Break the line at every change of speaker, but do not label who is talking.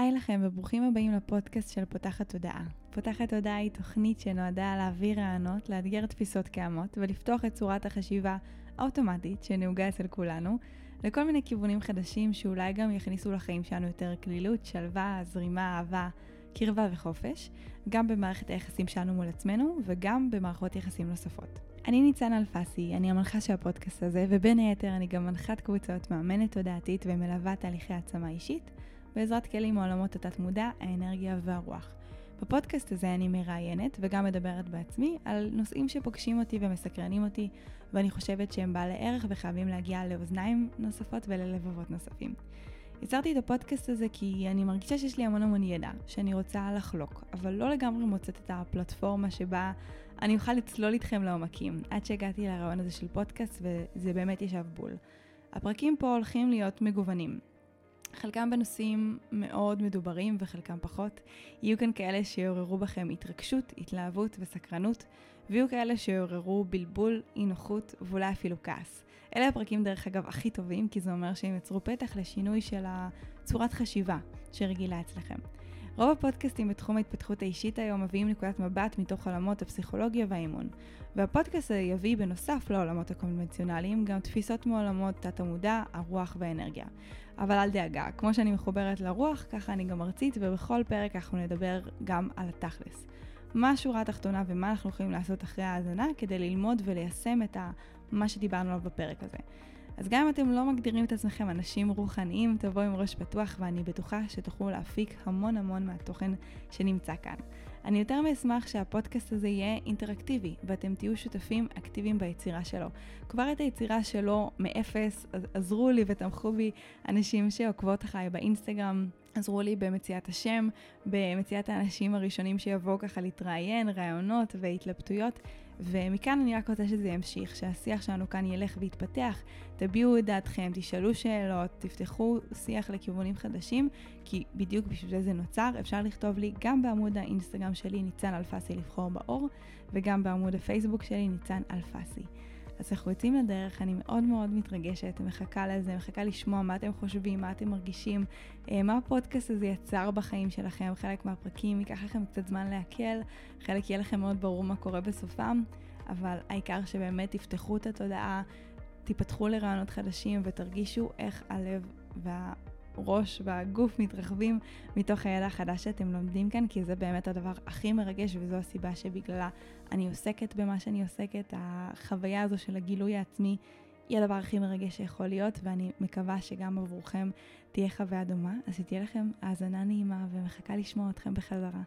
היי לכם וברוכים הבאים לפודקאסט של פותחת תודעה. פותחת תודעה היא תוכנית שנועדה להעביר רעיונות, לאתגר תפיסות קיימות ולפתוח את צורת החשיבה האוטומטית שנהוגה אצל כולנו לכל מיני כיוונים חדשים שאולי גם יכניסו לחיים שלנו יותר כלילות, שלווה, זרימה, אהבה, קרבה וחופש, גם במערכת היחסים שלנו מול עצמנו וגם במערכות יחסים נוספות. אני ניצן אלפסי, אני המנחה של הפודקאסט הזה, ובין היתר אני גם מנחת קבוצות, מאמנת תודעתית ומלווה תהליכי העצמה אישית, בעזרת כלים מעולמות התת-מודע, האנרגיה והרוח. בפודקאסט הזה אני מראיינת וגם מדברת בעצמי על נושאים שפוגשים אותי ומסקרנים אותי, ואני חושבת שהם בעלי ערך וחייבים להגיע לאוזניים נוספות וללבבות נוספים. יצרתי את הפודקאסט הזה כי אני מרגישה שיש לי המון המון ידע שאני רוצה לחלוק, אבל לא לגמרי מוצאת את הפלטפורמה שבה אני אוכל לצלול איתכם לעומקים, עד שהגעתי לרעיון הזה של פודקאסט וזה באמת ישב בול. הפרקים פה הולכים להיות מגוונים. חלקם בנושאים מאוד מדוברים וחלקם פחות. יהיו כאן כאלה שיעוררו בכם התרגשות, התלהבות וסקרנות, ויהיו כאלה שיעוררו בלבול, אי נוחות ואולי אפילו כעס. אלה הפרקים דרך אגב הכי טובים, כי זה אומר שהם יצרו פתח לשינוי של הצורת חשיבה שרגילה אצלכם. רוב הפודקאסטים בתחום ההתפתחות האישית היום מביאים נקודת מבט מתוך עולמות הפסיכולוגיה והאימון. והפודקאסט הזה יביא בנוסף לעולמות הקונבנציונליים גם תפיסות מעולמות תת המודע, הרוח והאנרגיה. אבל אל דאגה, כמו שאני מחוברת לרוח, ככה אני גם ארצית, ובכל פרק אנחנו נדבר גם על התכלס. מה השורה התחתונה ומה אנחנו יכולים לעשות אחרי ההאזנה כדי ללמוד וליישם את מה שדיברנו עליו בפרק הזה. אז גם אם אתם לא מגדירים את עצמכם אנשים רוחניים, תבואו עם ראש פתוח ואני בטוחה שתוכלו להפיק המון המון מהתוכן שנמצא כאן. אני יותר מאשמח שהפודקאסט הזה יהיה אינטראקטיבי ואתם תהיו שותפים אקטיביים ביצירה שלו. כבר את היצירה שלו מאפס עזרו לי ותמכו בי אנשים שעוקבות אחריי באינסטגרם, עזרו לי במציאת השם, במציאת האנשים הראשונים שיבואו ככה להתראיין, רעיונות והתלבטויות. ומכאן אני רק רוצה שזה ימשיך, שהשיח שלנו כאן ילך ויתפתח, תביעו את דעתכם, תשאלו שאלות, תפתחו שיח לכיוונים חדשים, כי בדיוק בשביל זה זה נוצר. אפשר לכתוב לי גם בעמוד האינסטגרם שלי, ניצן אלפסי לבחור באור, וגם בעמוד הפייסבוק שלי, ניצן אלפסי. אז אנחנו יוצאים לדרך, אני מאוד מאוד מתרגשת, מחכה לזה, מחכה לשמוע מה אתם חושבים, מה אתם מרגישים, אה, מה הפודקאסט הזה יצר בחיים שלכם, חלק מהפרקים ייקח לכם קצת זמן להקל, חלק יהיה לכם מאוד ברור מה קורה בסופם, אבל העיקר שבאמת תפתחו את התודעה, תיפתחו לרעיונות חדשים ותרגישו איך הלב וה... הראש והגוף מתרחבים מתוך הידע החדש שאתם לומדים כאן, כי זה באמת הדבר הכי מרגש וזו הסיבה שבגללה אני עוסקת במה שאני עוסקת. החוויה הזו של הגילוי העצמי היא הדבר הכי מרגש שיכול להיות, ואני מקווה שגם עבורכם תהיה חוויה דומה. אז שתהיה לכם האזנה נעימה ומחכה לשמוע אתכם בחזרה.